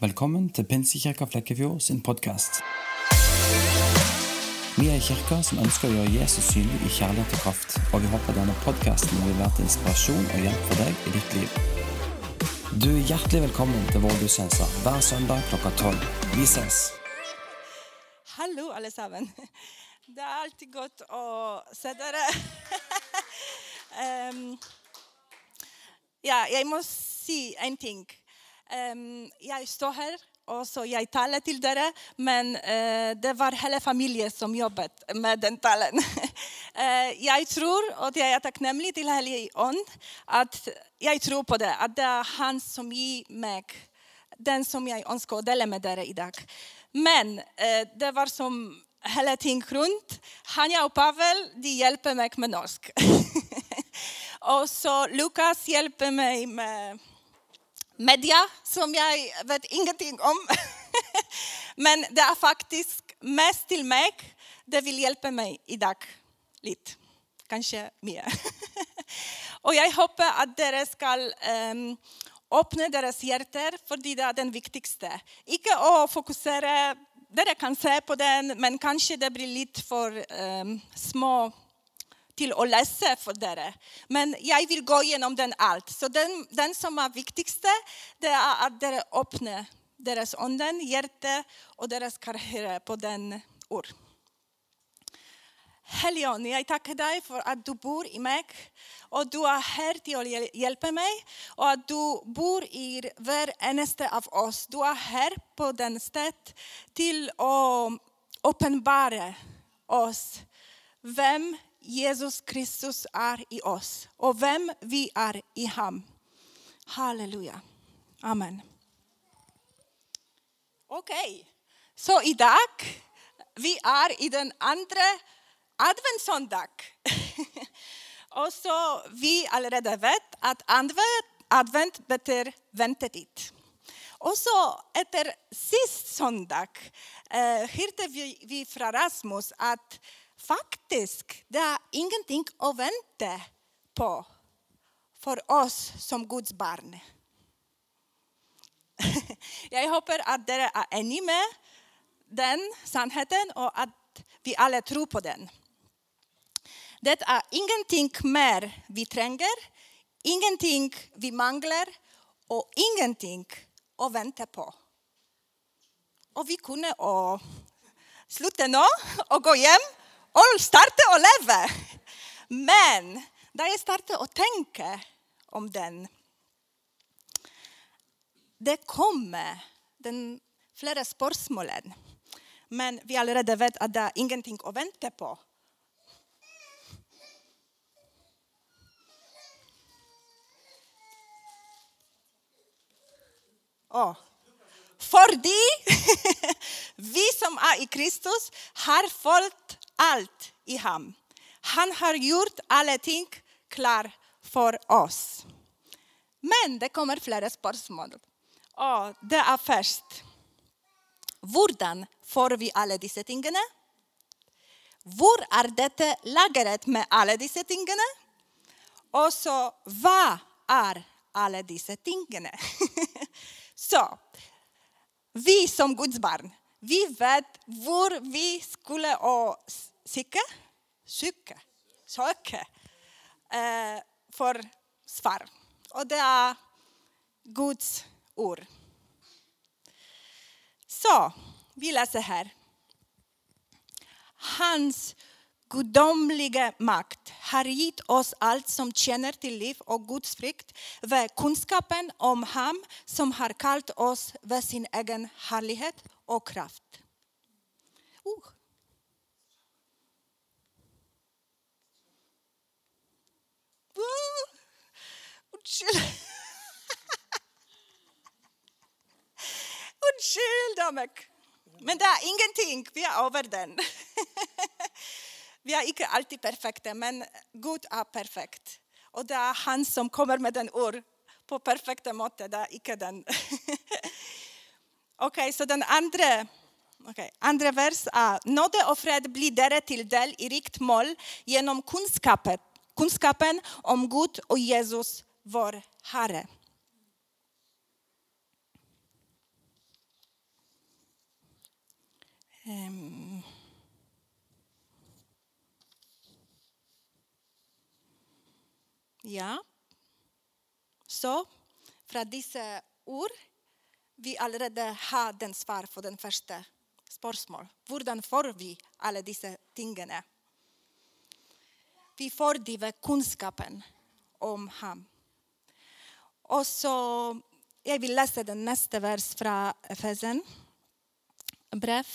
Velkommen til Pinsekirka Flekkefjord sin podkast. Vi er kirka som ønsker å gjøre Jesus synlig i kjærlighet og kraft, og vi håper denne podkasten vil være til inspirasjon og hjelp for deg i ditt liv. Du er hjertelig velkommen til vår gudstjeneste hver søndag klokka tolv. Vi ses! Hallo, alle sammen. Det er alltid godt å se dere. um, ja, jeg må si en ting. Jag står här och så jag talar till dere, men eh, det var hela familjen som jobbade med den talen. Eh, jag tror, och jag är tacknämlig till Helige Ånd, att jag tror på det. att det är Han som ger mig den som jag önskar dela med er idag. Men eh, det var som hela ting runt. Hanja och Pavel de hjälper mig med norsk. Och så Lukas hjälper mig med media, som jag vet ingenting om. Men det är faktiskt mest till mig. Det vill hjälpa mig idag. Lite. Kanske mer. Och jag hoppas att det dere ehm, öppna deras hjärtan, för hjerter, fordi det är den viktigaste. Ikke att fokusera, Dere kan se på den, men kanske det blir lite för um, små till att läsa för er. Men jag vill gå igenom den allt. Så den, den som är viktigste, det er at dere åpner deras ånden, hjärta och dere på den ord. Helion, jag tackar dig för att du bor i mig och du är här till att hjälpa mig och att du bor i varenda eneste av oss. Du är här på den stället till att uppenbara oss vem Jesus Kristus är i oss, och vem vi är i ham. Halleluja. Amen. Ok, så i dag vi är i den andra adventssöndag. och så vi allerede vet att advent, advent betyder väntetid. Och så efter sist söndag eh, hörde vi, vi från Rasmus att Faktiskt, det är ingenting att vänta på för oss som Guds barn. Jag hoppas att det är eniga med den sannheten, och att vi alla tror på den. Det är ingenting mer vi tränger, ingenting vi manglar och ingenting att vänta på. Och vi kunde och sluta nu och gå hem och starta och leva. Men när jag startade att tänka om den, det kommer den flera spörsmålen. Men vi allerede vet att det är ingenting att vänta på. Oh. För vi som är i Kristus, har fått allt i hamn. Han har gjort allting klar för oss. Men det kommer flera spörsmål. Och det är först. Hur får vi alla dessa ting? Var är detta lagret med alla dessa ting? Och så vad är alla dessa tingene? så vi som Guds barn, vi vet var vi skulle och søke, söka, söka eh, svar. Och det är Guds ord. Så vi läser här. Hans gudomliga makt har gett oss allt som tjänar till liv och Guds frukt ved kunskapen om Ham som har kallat oss med sin egen härlighet och kraft. Uh. Unnskyld. Unnskyld meg. Men det er ingenting. Vi er over den. Vi er ikke alltid perfekte, men Gud er perfekt. Og det er Han som kommer med den ord på perfekte måte. Det er ikke den. ok, Så den andre, okay, andre vers er Nåde og fred blir dere til del i rikt mål gjennom kunnskapen, Kunskapen om Gud och Jesus, vår Herre. Um, ja. Så från dessa ord vi allerede har den svar på den första spörsmålet. Hur får vi alla dessa tingene? Vi får kunskapen om honom. Och så jag vill läsa den nästa vers från Efesen brev.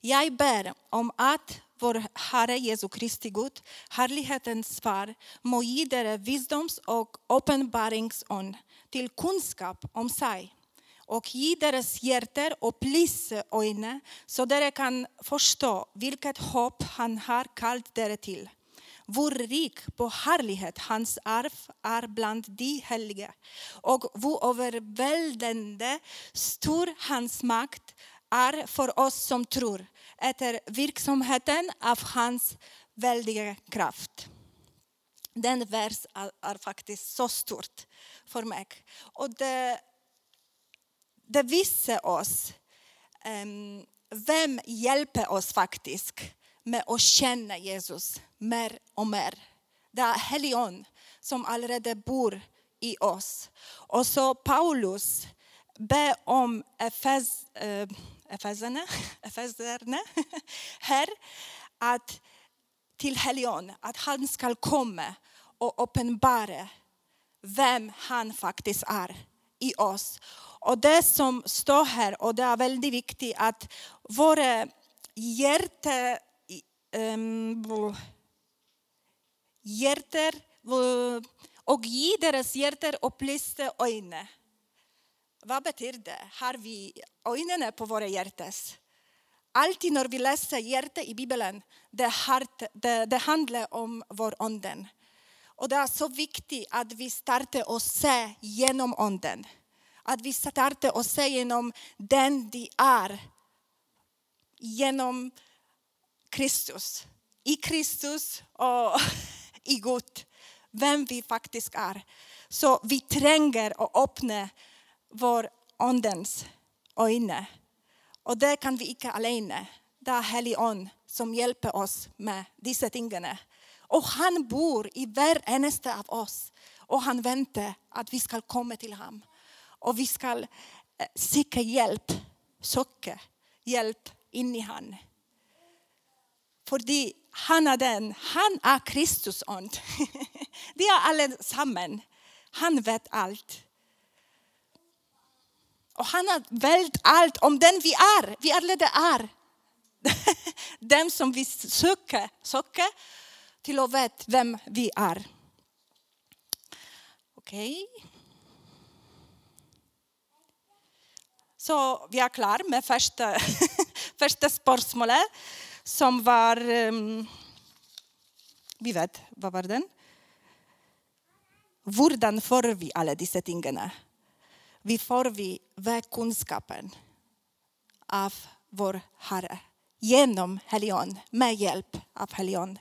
Jag ber om att vår Herre Jesu Kristi Gud, härlighetens Far, må ge dere visdoms- och åpenbaringsånd till kunskap om sig och ge deras hjerter opplyse øyne, så dere kan förstå vilket hopp Han har kallat dere till. Vår rik på härlighet hans arv är bland de heliga. Och vår överväldigande stor hans makt är för oss som tror, efter verksamheten av hans väldiga kraft. Den vers är, är faktiskt så stort för mig. Och det, det visar oss ehm, um, hvem hjälper oss faktiskt med att känna Jesus mer och mer. Det är helion som allerede bor i oss. Och så Paulus ber om Efes, äh, här Efeserne her att til han ska komma och uppenbara vem han faktiskt är i oss. Och det som står här, och det är väldigt viktigt, att våra hjärtan um, och ge deras hjärter hjerter opplyste øyne. Hva det? Har vi ögonen på våra hjärtan? Alltid när vi läser hjärta i Bibeln, det, hart, det, det handlar om vår anden. Och det är så viktigt att vi startar och se genom anden. Att vi startar och se genom den de är. Genom Kristus. I Kristus och i Gud. vem vi faktiskt är. Så vi tränger och öppnar vår andens øyne. Och det kan vi inte alene. Det är helig Ånd som hjälper oss med dessa ting. Och han bor i varenda av oss. och han väntar att vi ska komma till honom. Och vi ska eh, söka hjälp, söka hjälp in i honom. Fordi han er den. Han er Kristus ånd. De er alle sammen. Han vet alt. Og han har valgt alt om den vi er. Vi allerede er. Dem som vi søker, søker til å vite hvem vi er. Ok. Så vi er klar med første, første spørsmålet som var ehm, Vi vet vad var den? Hvordan får vi alla dessa tingene? Vi får vi ved av vår Herre. genom Helion, med hjälp av Helion.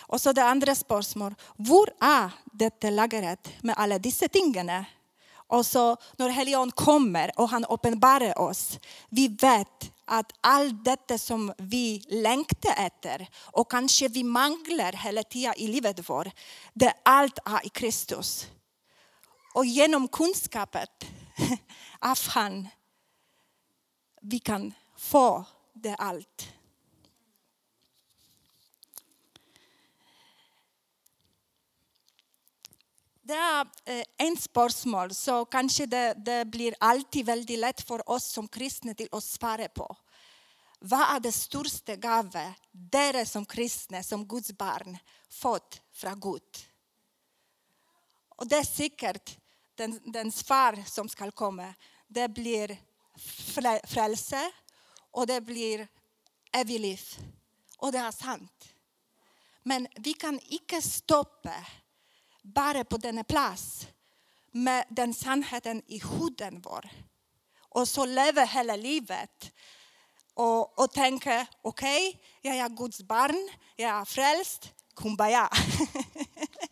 Och så det andra spörsmålet. Var är detta lagret med alla dessa tingene? Och så när Helion kommer och han uppenbarar oss, vi vet att allt detta som vi längtar efter och kanske vi manglar hela tiden i livet vårt, det allt är i Kristus. Och genom kunskapen av Han vi kan få det allt. Det är eh, en spörsmål så kanske det, det, blir alltid väldigt lätt för oss som kristna till att svara på. Vad är det största gave dere som kristna, som Guds barn, fått från Gud? Och det är säkert den, den svar som ska komma. Det blir frälse och det blir evigt liv. Och det är sant. Men vi kan inte stoppa bara på denna plats, med den sannheten i huden vår. Och så lever hela livet och, och tänker, okej, okay, jag är Guds barn, jag är frälst, Kumbaya.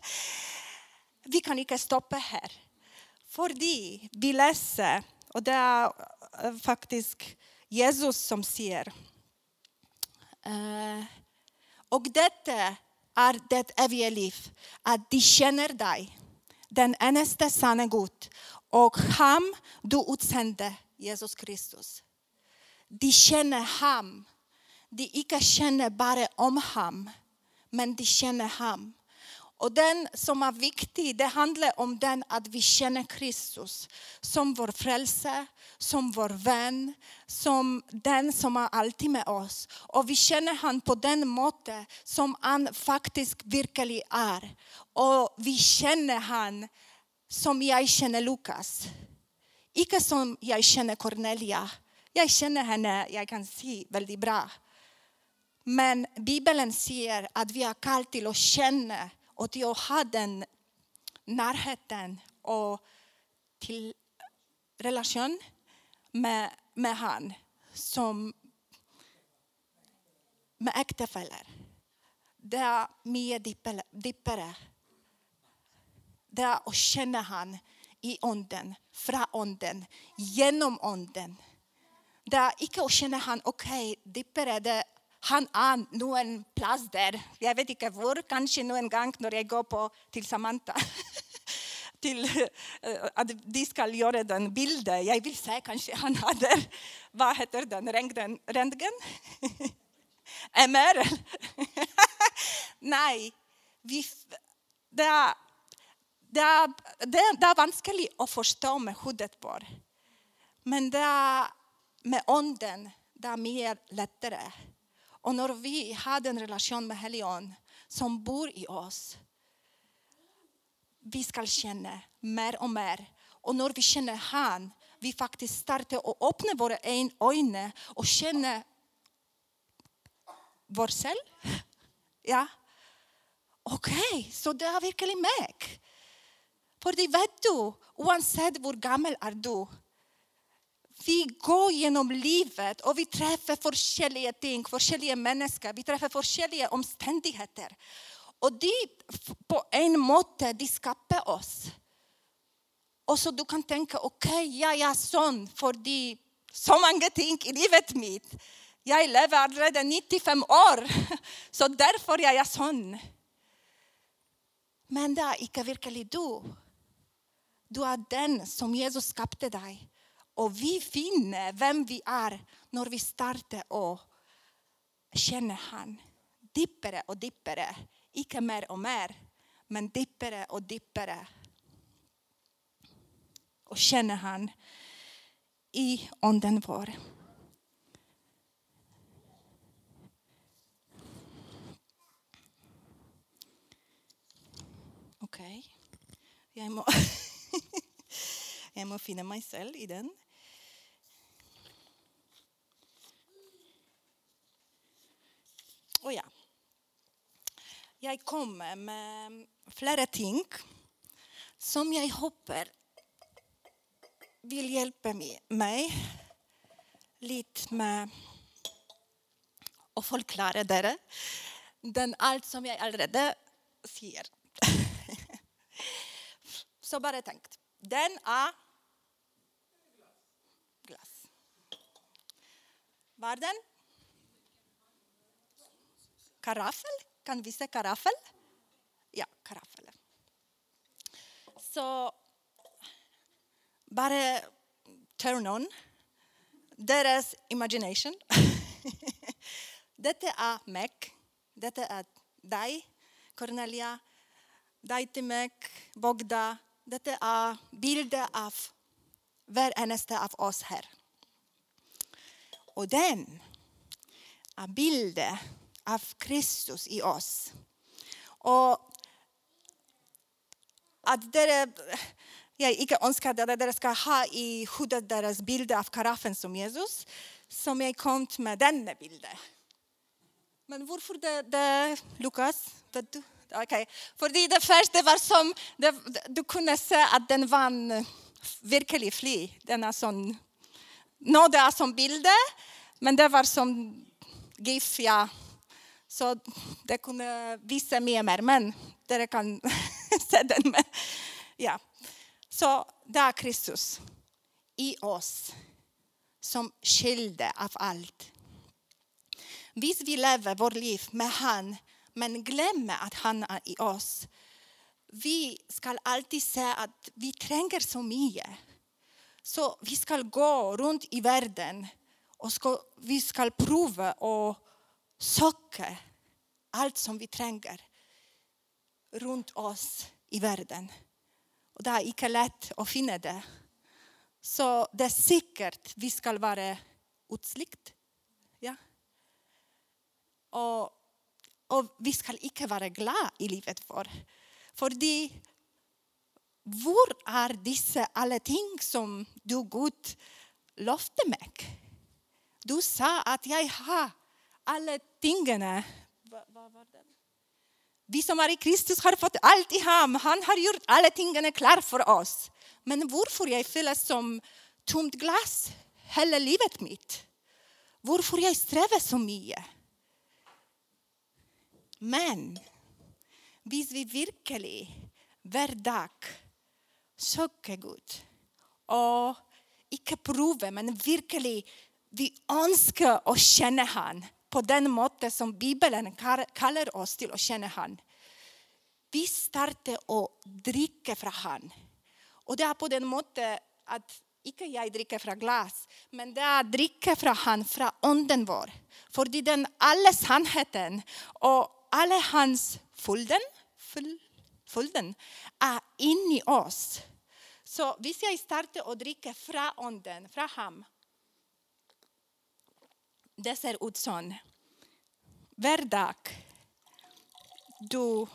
vi kan inte stoppa här. För vi läser, och det är eh, faktiskt Jesus som säger, eh, och detta är det eviga liv, att de känner dig, den enaste sanne Gud, och ham du utsände, Jesus Kristus. De känner ham. De icke känner bara om ham, men de känner ham. Och den som är viktig, det handlar om den att vi känner Kristus som vår frälse, som vår vän, som den som är alltid med oss. Och vi känner han på den måte som han faktiskt verkligen är. Och vi känner han som jag känner Lukas. Icke som jag känner Cornelia. Jag känner henne, jag kan se väldigt bra. Men Bibeln säger att vi är kallade till att känna och jag har den närheten och till relation med, med han som med äktenfäller. Det är mycket djupare. Det är att känna han i onden, från onden, genom onden. Det är icke att känna han, okej, okay, djupare, han ah, är nu en plats där. Jag vet inte var, kanske nu en gång när jag går på, till Samantha. till eh, att de ska göra den bilden. Jag vill säga kanske han hade, vad heter den, röntgen? röntgen? MR? Nej, vi, det, är, det, är, det är vanskligt att förstå med huvudet på. Men det är med onden, det är mer lättare. Och när vi har en relation med Helion som bor i oss, vi ska känna mer och mer. Och när vi känner han, vi faktiskt startar och öppnar våra ögon och känner vår själ. Ja. Okej, okay, så det är verkligen mig. För det vet du, oavsett hur gammal är du, vi går genom livet och vi träffar olika ting, olika människor, vi träffar olika omständigheter. Och det på en måte, de skapar oss. Och så du kan tänka, okej, okay, jag är sån för de, så många ting i livet mitt. Jag lever redan 95 år, så därför är jag sån. Men det är inte verkligen du. Du är den som Jesus skapade dig. Och vi finner vem vi är när vi startar och känner han. Dippare och dippare, icke mer och mer, men dippare och dippare. Och känner han i onden vår. Okej, okay. jag, må jag må finna mig själv i den. Och ja, jag kommer med flera ting som jag hoppas vill hjälpa mig lite med att förklara det. Den allt som jag allerede ser. Så bara tänkt. Den är glass. Var den? Karaffel. Kan vi se karaffel? Ja, karaffel. Så bara turn on deras imagination. Detta är Mac. Detta är dig, Cornelia. Dig till Mac, Bogda. Detta är bilder av var eneste av oss här. Och den är bilder av Kristus i oss. Och att dere, jag inte önskar att dere ska ha i huvudet deras bild av karaffen som Jesus, som jag kom med denna bilden. Men varför det, det Lukas? Vet du? Okay. För det första var som, det, du kunde se att den var verkligen fri. fly. Den är sån, no, det är som bilder, men det var som GIF, ja, så det kunde visa mer, mer men dere kan se den. Med. Ja. Så det är Kristus i oss som skilde av allt. Hvis vi lever vårt liv med han, men glömmer att han är i oss, vi ska alltid säga att vi tränger så mycket. Så vi ska gå runt i världen och ska, vi ska prova och söka allt som vi tränger runt oss i världen. Och det är inte lätt att finna det. Så det är säkert vi ska vara utslikt. Ja. Och, och vi ska inte vara glada i livet för. För det, var är dessa alla ting som du Gud lovade mig? Du sa att jag har alla tingen. Vi som är i Kristus har fått allt i ham. Han har gjort alla tingen klara för oss. Men varför jag fylls som tomt glas hela livet mitt? Varför jag strävar så mycket? Men hvis vi virkelig hver dag søker Gud og ikke prøver, men virkelig vi ønsker å kjenne Han på den måte som Bibeln kallar oss till att känna Han. Vi startar å drikke från Han. Och det är på den måte att inte jag dricker från glas, men det er drikke från Han, från onden vår. För det är den alla sannheten och alla hans fulden, full, fulden är er i oss. Så hvis jeg starter å dricka från onden, från ham det ser ut så. Varje dag du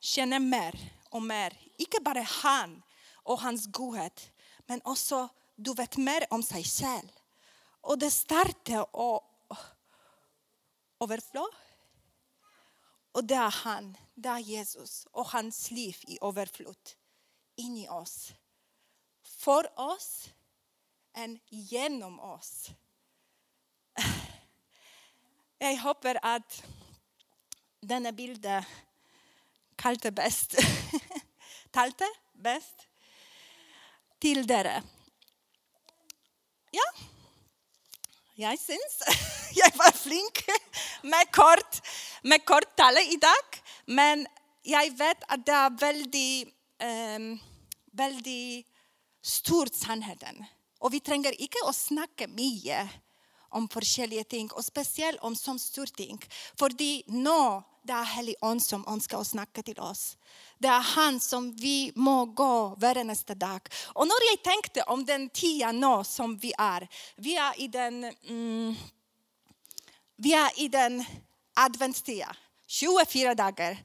känner mer och mer. Inte bara han och hans godhet, men också du vet mer om sig själv. Och det startar och överflöd. Och det är han, det är Jesus och hans liv i överflöd in i oss. För oss än genom oss. Jag hoppas att denna bild kalte bäst, talte bäst till dere. Ja, jag syns jag var flink med kort, med kort tale i dag. Men jag vet att det är väldigt, um, väldigt stor sannheten. Och vi tränger inte att snacka mycket om olika ting, och speciellt om som stora ting. För nå det är det ånd som önskar att snacka till oss. Det är han som vi må gå varje nästa dag. Och när jag tänkte om den tia nå som vi är, vi är i den mm, vi är i den adventstia, 24 dagar.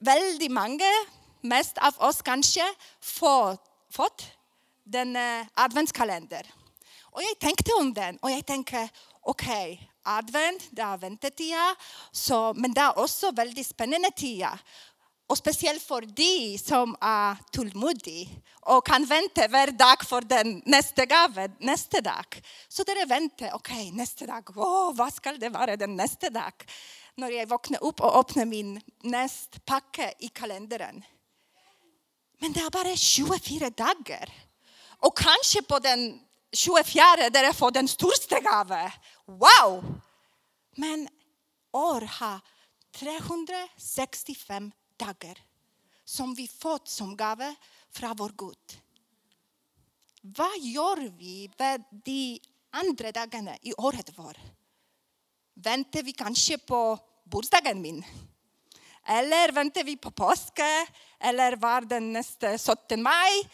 Väldigt många, mest av oss kanske, fått, fått den eh, adventskalender. Och jag tänkte om den och jag tänkte, okej, okay, advent, det är väntetida, så, men det är också väldigt spännande tider. Och speciellt för de som är tålmodiga och kan vänta varje dag för den nästa gave nästa dag. Så det är vänta, okej okay, nästa dag, oh, vad ska det vara den nästa dag? När jag vaknar upp och öppnar min nästa packe i kalendern. Men det är bara 24 dagar. Och kanske på den 24 där jag får den största gaven. Wow! Men år har 365 dagar som vi fått som gave från vår Gud. Vad gör vi med de andra dagarna i året vår? Väntar vi kanske på bursdagen min? Eller väntar vi på påsken? Eller var den nästa 17 maj?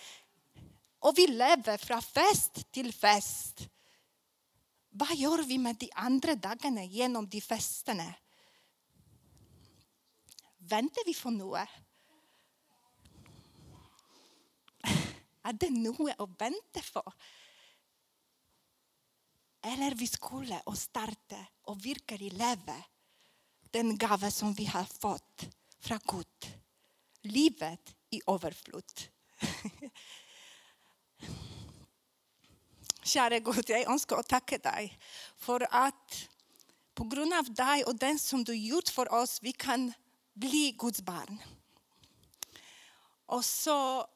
Och vi lever från fest till fest. Vad gör vi med de andra dagarna genom de festerna? Väntar vi på något? Är det något att vänta på? Eller vi skulle och starta och virka i livet den gåva som vi har fått från Gud. Livet i överflöd. Käre Gud, jag önskar att tacka dig för att på grund av dig och den som du gjort för oss, vi kan bli Guds barn. Och så,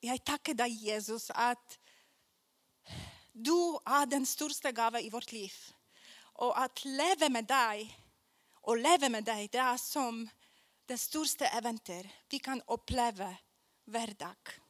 jag tackar dig Jesus att du är den största gåvan i vårt liv. Och att leva med dig och leva med dig, det är som det största äventyr vi kan uppleva varje dag.